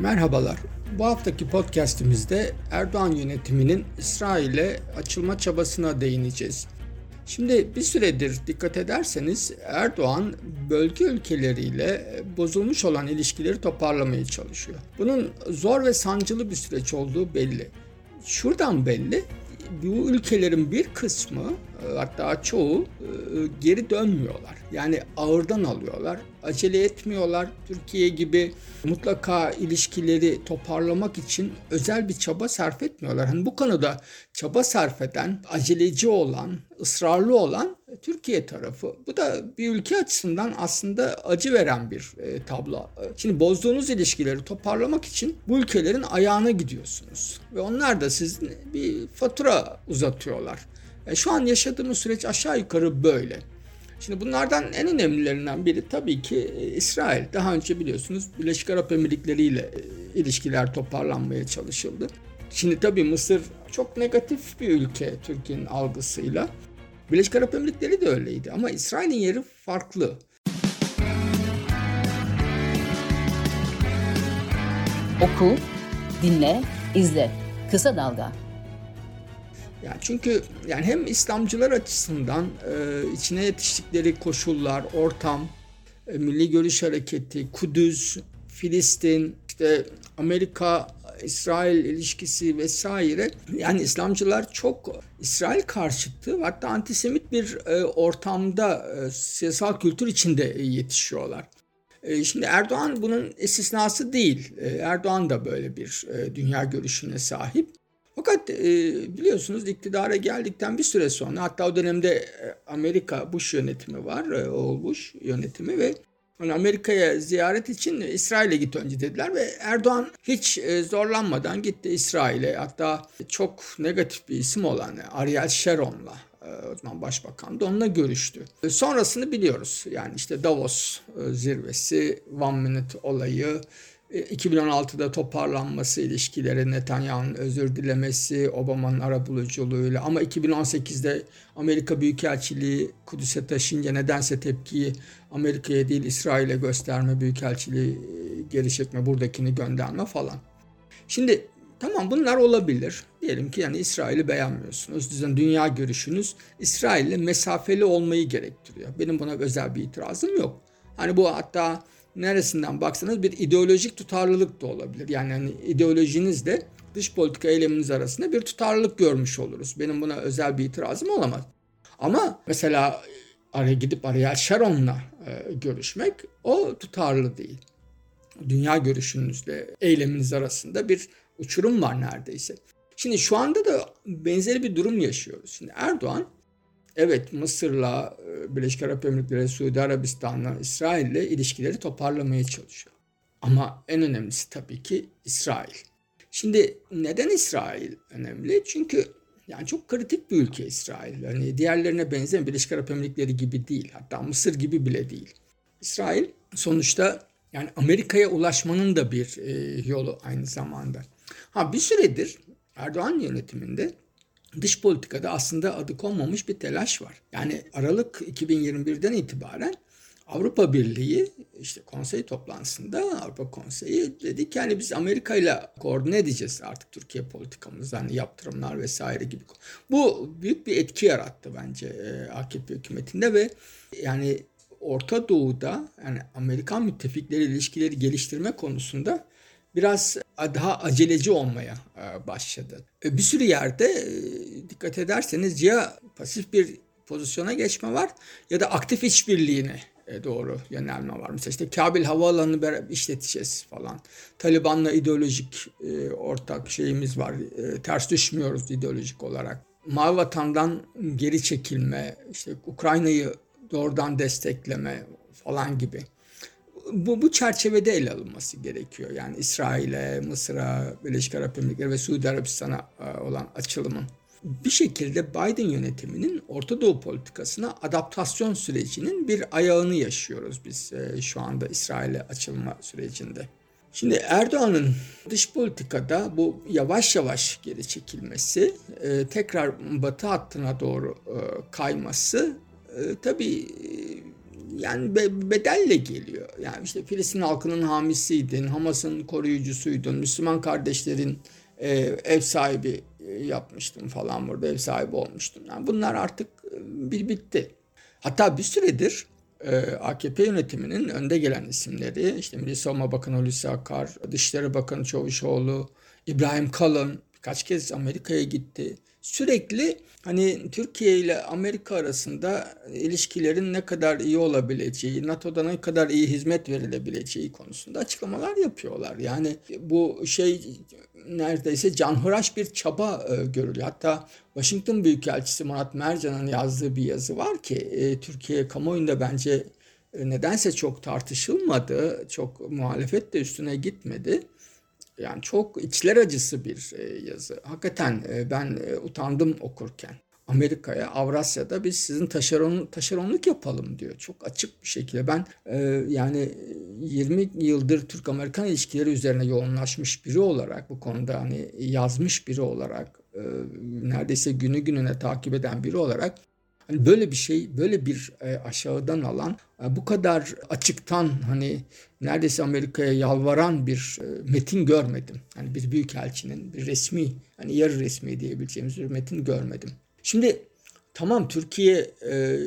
Merhabalar. Bu haftaki podcast'imizde Erdoğan yönetiminin İsrail'e açılma çabasına değineceğiz. Şimdi bir süredir dikkat ederseniz Erdoğan bölge ülkeleriyle bozulmuş olan ilişkileri toparlamaya çalışıyor. Bunun zor ve sancılı bir süreç olduğu belli. Şuradan belli bu ülkelerin bir kısmı hatta çoğu e, geri dönmüyorlar. Yani ağırdan alıyorlar. Acele etmiyorlar. Türkiye gibi mutlaka ilişkileri toparlamak için özel bir çaba sarf etmiyorlar. Hani bu konuda çaba sarf eden, aceleci olan, ısrarlı olan Türkiye tarafı. Bu da bir ülke açısından aslında acı veren bir e, tablo. Şimdi bozduğunuz ilişkileri toparlamak için bu ülkelerin ayağına gidiyorsunuz. Ve onlar da sizin bir fatura uzatıyorlar. E, şu an yaşadığımız süreç aşağı yukarı böyle. Şimdi bunlardan en önemlilerinden biri tabii ki e, İsrail. Daha önce biliyorsunuz Birleşik Arap Emirlikleri ile e, ilişkiler toparlanmaya çalışıldı. Şimdi tabii Mısır çok negatif bir ülke Türkiye'nin algısıyla. Birleşik Arap Emirlikleri de öyleydi ama İsrail'in yeri farklı. Oku, dinle, izle. Kısa Dalga. Yani çünkü yani hem İslamcılar açısından e, içine yetiştikleri koşullar, ortam, e, Milli Görüş Hareketi, Kudüs, Filistin, işte Amerika İsrail ilişkisi vesaire yani İslamcılar çok İsrail karşıtı hatta antisemit bir e, ortamda e, siyasal kültür içinde yetişiyorlar. E, şimdi Erdoğan bunun istisnası değil. E, Erdoğan da böyle bir e, dünya görüşüne sahip. Fakat e, biliyorsunuz iktidara geldikten bir süre sonra hatta o dönemde e, Amerika Bush yönetimi var, e, oğul Bush yönetimi ve hani Amerika'ya ziyaret için İsrail'e git önce dediler ve Erdoğan hiç e, zorlanmadan gitti İsrail'e. Hatta çok negatif bir isim olan Ariel Sharon'la e, o başbakan da onunla görüştü. Sonrasını biliyoruz. Yani işte Davos zirvesi, One Minute olayı, 2016'da e, toparlanması ilişkileri, Netanyahu'nun özür dilemesi, Obama'nın arabuluculuğuyla ama 2018'de Amerika Büyükelçiliği Kudüs'e taşınca nedense tepkiyi Amerika'ya değil İsrail'e gösterme, Büyükelçiliği e, geri çekme, buradakini gönderme falan. Şimdi tamam bunlar olabilir. Diyelim ki yani İsrail'i beğenmiyorsunuz. Sizin dünya görüşünüz İsrail'le mesafeli olmayı gerektiriyor. Benim buna özel bir itirazım yok. Hani bu hatta neresinden baksanız bir ideolojik tutarlılık da olabilir. Yani hani ideolojinizle dış politika eyleminiz arasında bir tutarlılık görmüş oluruz. Benim buna özel bir itirazım olamaz. Ama mesela araya gidip Ariel Sharon'la e, görüşmek o tutarlı değil. Dünya görüşünüzle eyleminiz arasında bir uçurum var neredeyse. Şimdi şu anda da benzeri bir durum yaşıyoruz. Şimdi Erdoğan evet Mısır'la, e, Birleşik Arap Emirlikleri, Suudi Arabistan'la, İsrail'le ilişkileri toparlamaya çalışıyor. Ama en önemlisi tabii ki İsrail. Şimdi neden İsrail önemli? Çünkü yani çok kritik bir ülke İsrail. Yani diğerlerine benzeyen Birleşik Arap Emirlikleri gibi değil. Hatta Mısır gibi bile değil. İsrail sonuçta yani Amerika'ya ulaşmanın da bir e, yolu aynı zamanda. Ha bir süredir Erdoğan yönetiminde dış politikada aslında adı konmamış bir telaş var. Yani Aralık 2021'den itibaren Avrupa Birliği işte konsey toplantısında Avrupa Konseyi dedi ki yani biz Amerika ile koordine edeceğiz artık Türkiye politikamızı hani yaptırımlar vesaire gibi. Bu büyük bir etki yarattı bence e, AKP hükümetinde ve yani Orta Doğu'da yani Amerikan müttefikleri ilişkileri geliştirme konusunda biraz daha aceleci olmaya e, başladı. E, bir sürü yerde e, dikkat ederseniz ya pasif bir pozisyona geçme var ya da aktif işbirliğine doğru yönelme var. Mesela işte Kabil Havaalanı'nı beraber işleteceğiz falan. Taliban'la ideolojik ortak şeyimiz var. Ters düşmüyoruz ideolojik olarak. Mavi Vatan'dan geri çekilme, işte Ukrayna'yı doğrudan destekleme falan gibi bu, bu çerçevede ele alınması gerekiyor. Yani İsrail'e, Mısır'a, Birleşik Arap Emirlikleri ve Suudi Arabistan'a e, olan açılımın. Bir şekilde Biden yönetiminin Orta Doğu politikasına adaptasyon sürecinin bir ayağını yaşıyoruz biz e, şu anda İsrail'e açılma sürecinde. Şimdi Erdoğan'ın dış politikada bu yavaş yavaş geri çekilmesi, e, tekrar batı hattına doğru kayması tabii yani be, bedelle geliyor. Yani işte Filistin halkının hamisiydin, Hamas'ın koruyucusuydun, Müslüman kardeşlerin e, ev sahibi e, yapmıştın falan burada ev sahibi olmuştun. Yani bunlar artık e, bir bitti. Hatta bir süredir e, AKP yönetiminin önde gelen isimleri işte Milli Savunma Bakanı Hulusi Akar, Dışişleri Bakanı Çavuşoğlu, İbrahim Kalın birkaç kez Amerika'ya gitti. Sürekli hani Türkiye ile Amerika arasında ilişkilerin ne kadar iyi olabileceği, NATO'da ne kadar iyi hizmet verilebileceği konusunda açıklamalar yapıyorlar. Yani bu şey neredeyse canhıraş bir çaba e, görülüyor. Hatta Washington Büyükelçisi Murat Mercan'ın yazdığı bir yazı var ki e, Türkiye kamuoyunda bence e, nedense çok tartışılmadı, çok muhalefet de üstüne gitmedi. Yani çok içler acısı bir e, yazı. Hakikaten e, ben e, utandım okurken. Amerika'ya, Avrasya'da biz sizin taşeron, taşeronluk yapalım diyor. Çok açık bir şekilde. Ben e, yani 20 yıldır Türk-Amerikan ilişkileri üzerine yoğunlaşmış biri olarak bu konuda hani yazmış biri olarak e, neredeyse günü gününe takip eden biri olarak böyle bir şey, böyle bir e, aşağıdan alan, e, bu kadar açıktan hani neredeyse Amerika'ya yalvaran bir e, metin görmedim. Hani bir büyükelçinin, bir resmi, hani yarı resmi diyebileceğimiz bir metin görmedim. Şimdi tamam Türkiye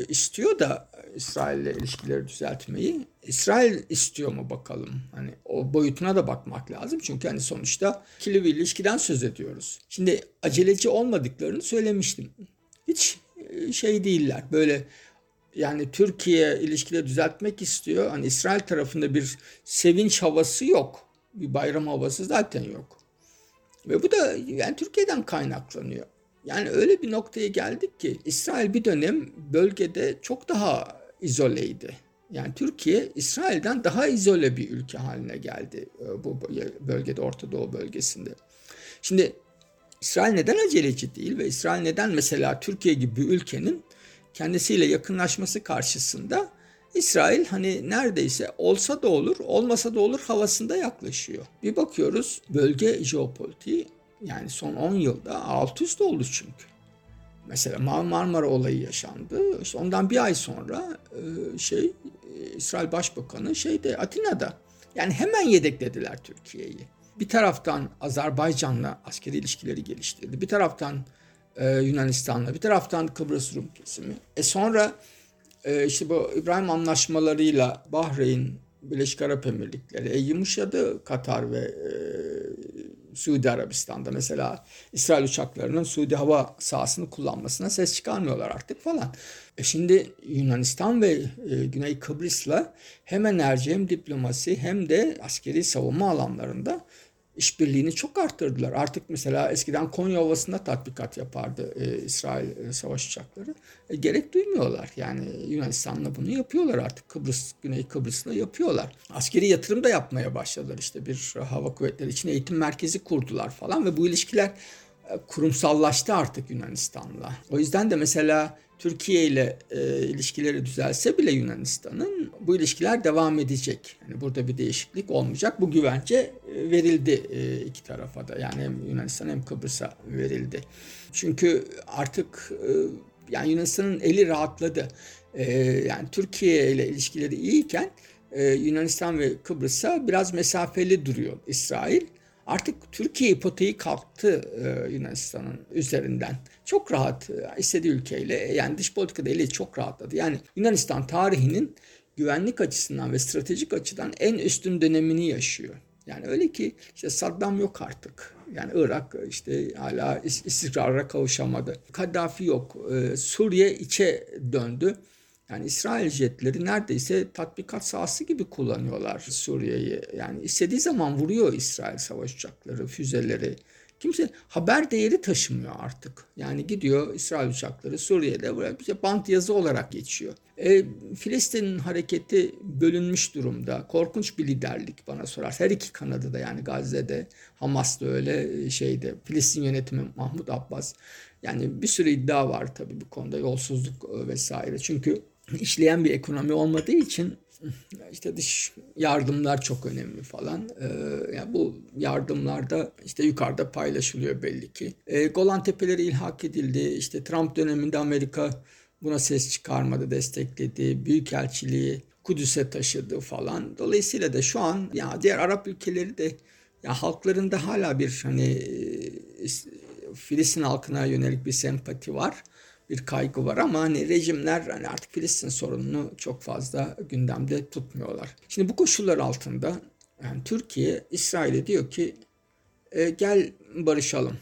istiyor da İsrail ile ilişkileri düzeltmeyi. İsrail istiyor mu bakalım? Hani o boyutuna da bakmak lazım. Çünkü hani sonuçta ikili bir ilişkiden söz ediyoruz. Şimdi aceleci olmadıklarını söylemiştim. Hiç şey değiller. Böyle yani Türkiye ilişkileri düzeltmek istiyor. Hani İsrail tarafında bir sevinç havası yok. Bir bayram havası zaten yok. Ve bu da yani Türkiye'den kaynaklanıyor. Yani öyle bir noktaya geldik ki İsrail bir dönem bölgede çok daha izoleydi. Yani Türkiye İsrail'den daha izole bir ülke haline geldi e, bu bölgede Orta Doğu bölgesinde. Şimdi İsrail neden aceleci değil ve İsrail neden mesela Türkiye gibi bir ülkenin kendisiyle yakınlaşması karşısında İsrail hani neredeyse olsa da olur, olmasa da olur havasında yaklaşıyor. Bir bakıyoruz bölge jeopolitiği yani son 10 yılda alt üst oldu çünkü. Mesela Marmara olayı yaşandı. İşte ondan bir ay sonra e, şey e, İsrail Başbakanı şeyde Atina'da. Yani hemen yedeklediler Türkiye'yi. Bir taraftan Azerbaycan'la askeri ilişkileri geliştirdi. Bir taraftan e, Yunanistan'la, bir taraftan Kıbrıs Rum kesimi. E sonra e, işte bu İbrahim anlaşmalarıyla Bahreyn, Birleşik Arap Emirlikleri e, yumuşadı Katar ve e, Suudi Arabistan'da mesela İsrail uçaklarının Suudi hava sahasını kullanmasına ses çıkarmıyorlar artık falan. E şimdi Yunanistan ve e, Güney Kıbrıs'la hem enerji hem diplomasi hem de askeri savunma alanlarında işbirliğini çok arttırdılar. Artık mesela eskiden Konya Ovası'nda tatbikat yapardı e, İsrail e, savaş uçakları. E, gerek duymuyorlar. Yani Yunanistan'la bunu yapıyorlar artık. Kıbrıs, Güney Kıbrıs'la yapıyorlar. Askeri yatırım da yapmaya başladılar. İşte bir hava kuvvetleri için eğitim merkezi kurdular falan ve bu ilişkiler kurumsallaştı artık Yunanistan'la. O yüzden de mesela Türkiye ile e, ilişkileri düzelse bile Yunanistan'ın bu ilişkiler devam edecek. Yani burada bir değişiklik olmayacak. Bu güvence e, verildi e, iki tarafa da. Yani hem Yunanistan hem Kıbrıs'a verildi. Çünkü artık e, yani Yunanistan'ın eli rahatladı. E, yani Türkiye ile ilişkileri iyiyken e, Yunanistan ve Kıbrıs'a biraz mesafeli duruyor İsrail. Artık Türkiye ipoteği kalktı e, Yunanistan'ın üzerinden. Çok rahat e, istediği ülkeyle yani dış politikada eli çok rahatladı. Yani Yunanistan tarihinin güvenlik açısından ve stratejik açıdan en üstün dönemini yaşıyor. Yani öyle ki işte Saddam yok artık. Yani Irak işte hala istikrara kavuşamadı. Kaddafi yok. Ee, Suriye içe döndü. Yani İsrail jetleri neredeyse tatbikat sahası gibi kullanıyorlar Suriye'yi. Yani istediği zaman vuruyor İsrail savaş uçakları, füzeleri. Kimse haber değeri taşımıyor artık. Yani gidiyor İsrail uçakları Suriye'de böyle bir bant yazı olarak geçiyor. E, Filistin hareketi bölünmüş durumda. Korkunç bir liderlik bana sorar. Her iki kanadı da yani Gazze'de, Hamas'ta öyle şeyde. Filistin yönetimi Mahmut Abbas. Yani bir sürü iddia var tabii bu konuda yolsuzluk vesaire. Çünkü işleyen bir ekonomi olmadığı için işte dış yardımlar çok önemli falan. Ee, yani bu yardımlarda işte yukarıda paylaşılıyor belli ki. Ee, Golan Tepeleri ilhak edildi. İşte Trump döneminde Amerika buna ses çıkarmadı, destekledi. Büyükelçiliği Kudüs'e taşıdı falan. Dolayısıyla da şu an ya diğer Arap ülkeleri de ya halklarında hala bir hani e, Filistin halkına yönelik bir sempati var bir kaygı var ama hani rejimler hani artık Filistin sorununu çok fazla gündemde tutmuyorlar. Şimdi bu koşullar altında yani Türkiye İsrail'e diyor ki e, gel barışalım.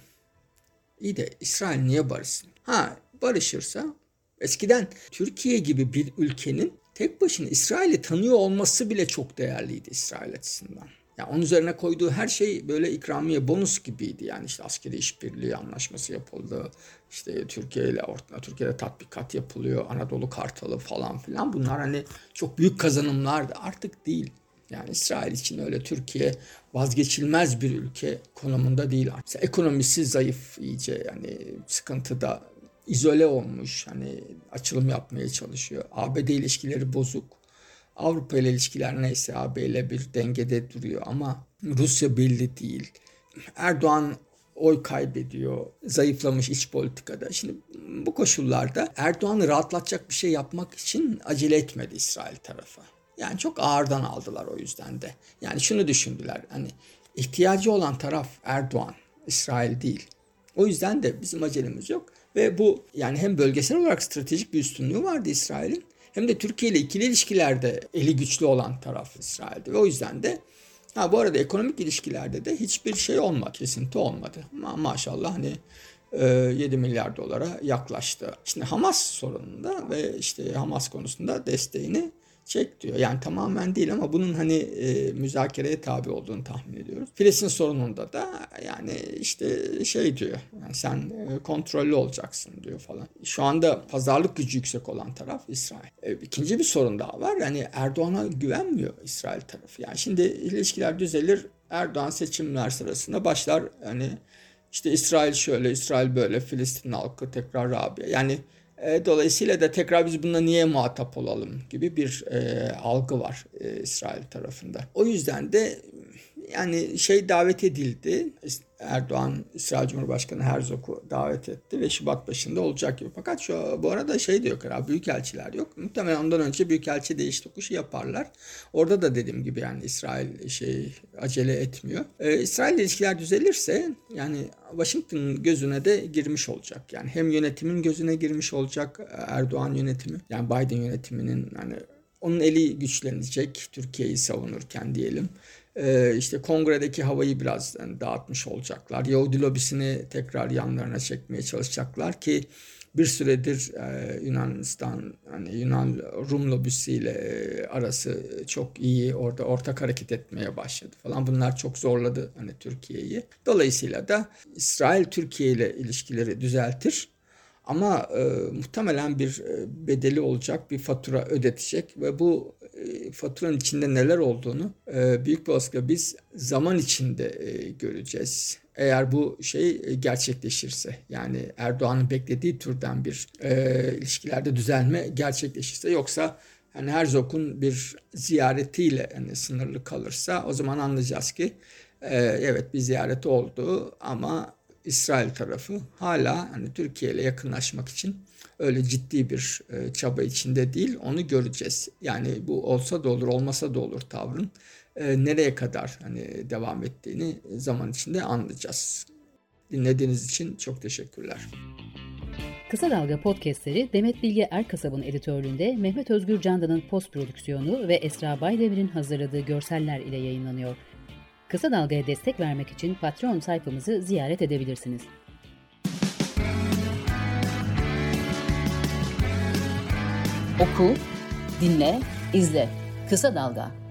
İyi de İsrail niye barışsın? Ha barışırsa eskiden Türkiye gibi bir ülkenin tek başına İsrail'i tanıyor olması bile çok değerliydi İsrail açısından. Yani onun üzerine koyduğu her şey böyle ikramiye bonus gibiydi. Yani işte askeri işbirliği anlaşması yapıldı. İşte Türkiye ile ortada Türkiye'de tatbikat yapılıyor. Anadolu Kartalı falan filan. Bunlar hani çok büyük kazanımlardı. Artık değil. Yani İsrail için öyle Türkiye vazgeçilmez bir ülke konumunda değil. Mesela ekonomisi zayıf iyice yani sıkıntıda izole olmuş. Hani açılım yapmaya çalışıyor. ABD ilişkileri bozuk. Avrupa ile ilişkiler neyse AB ile bir dengede duruyor ama Rusya belli değil. Erdoğan oy kaybediyor. Zayıflamış iç politikada. Şimdi bu koşullarda Erdoğan'ı rahatlatacak bir şey yapmak için acele etmedi İsrail tarafı. Yani çok ağırdan aldılar o yüzden de. Yani şunu düşündüler. Hani ihtiyacı olan taraf Erdoğan, İsrail değil. O yüzden de bizim acelemiz yok. Ve bu yani hem bölgesel olarak stratejik bir üstünlüğü vardı İsrail'in hem de Türkiye ile ikili ilişkilerde eli güçlü olan taraf İsrail'di. Ve o yüzden de ha bu arada ekonomik ilişkilerde de hiçbir şey olmadı, kesinti olmadı. Ma maşallah hani 7 milyar dolara yaklaştı. Şimdi Hamas sorununda ve işte Hamas konusunda desteğini çek diyor. Yani tamamen değil ama bunun hani e, müzakereye tabi olduğunu tahmin ediyoruz. Filistin sorununda da yani işte şey diyor. Yani sen e, kontrollü olacaksın diyor falan. Şu anda pazarlık gücü yüksek olan taraf İsrail. E, ikinci bir sorun daha var. Yani Erdoğan'a güvenmiyor İsrail tarafı. Yani şimdi ilişkiler düzelir. Erdoğan seçimler sırasında başlar hani işte İsrail şöyle, İsrail böyle, Filistin halkı tekrar Rabia. Yani e, dolayısıyla da tekrar biz bununla niye muhatap olalım gibi bir e, algı var e, İsrail tarafında. O yüzden de yani şey davet edildi. Erdoğan İsrail Cumhurbaşkanı Herzog'u davet etti ve Şubat başında olacak gibi. Fakat şu bu arada şey diyor karar büyükelçiler yok. Muhtemelen ondan önce büyükelçi değiş tokuşu yaparlar. Orada da dediğim gibi yani İsrail şey acele etmiyor. Ee, İsrail ilişkiler düzelirse yani Washington gözüne de girmiş olacak. Yani hem yönetimin gözüne girmiş olacak Erdoğan yönetimi. Yani Biden yönetiminin hani onun eli güçlenecek Türkiye'yi savunurken diyelim e, işte kongredeki havayı biraz dağıtmış olacaklar. Yahudi lobisini tekrar yanlarına çekmeye çalışacaklar ki bir süredir e, Yunanistan hani Yunan Rum lobisiyle e, arası çok iyi orada ortak hareket etmeye başladı falan bunlar çok zorladı hani Türkiye'yi. Dolayısıyla da İsrail Türkiye ile ilişkileri düzeltir ama e, muhtemelen bir e, bedeli olacak bir fatura ödetecek ve bu e, faturanın içinde neler olduğunu e, büyük bir olasılıkla biz zaman içinde e, göreceğiz. Eğer bu şey e, gerçekleşirse yani Erdoğan'ın beklediği türden bir e, ilişkilerde düzelme gerçekleşirse yoksa hani Herzog'un bir ziyaretiyle yani sınırlı kalırsa o zaman anlayacağız ki e, evet bir ziyareti oldu ama İsrail tarafı hala hani Türkiye ile yakınlaşmak için öyle ciddi bir e, çaba içinde değil. Onu göreceğiz. Yani bu olsa da olur, olmasa da olur tavrın e, nereye kadar hani devam ettiğini zaman içinde anlayacağız. Dinlediğiniz için çok teşekkürler. Kısa Dalga podcastleri Demet Bilge Erkasab'ın editörlüğünde Mehmet Özgür Candan'ın post prodüksiyonu ve Esra Baydemir'in hazırladığı görseller ile yayınlanıyor. Kısa Dalga'ya destek vermek için Patreon sayfamızı ziyaret edebilirsiniz. Oku, dinle, izle. Kısa Dalga.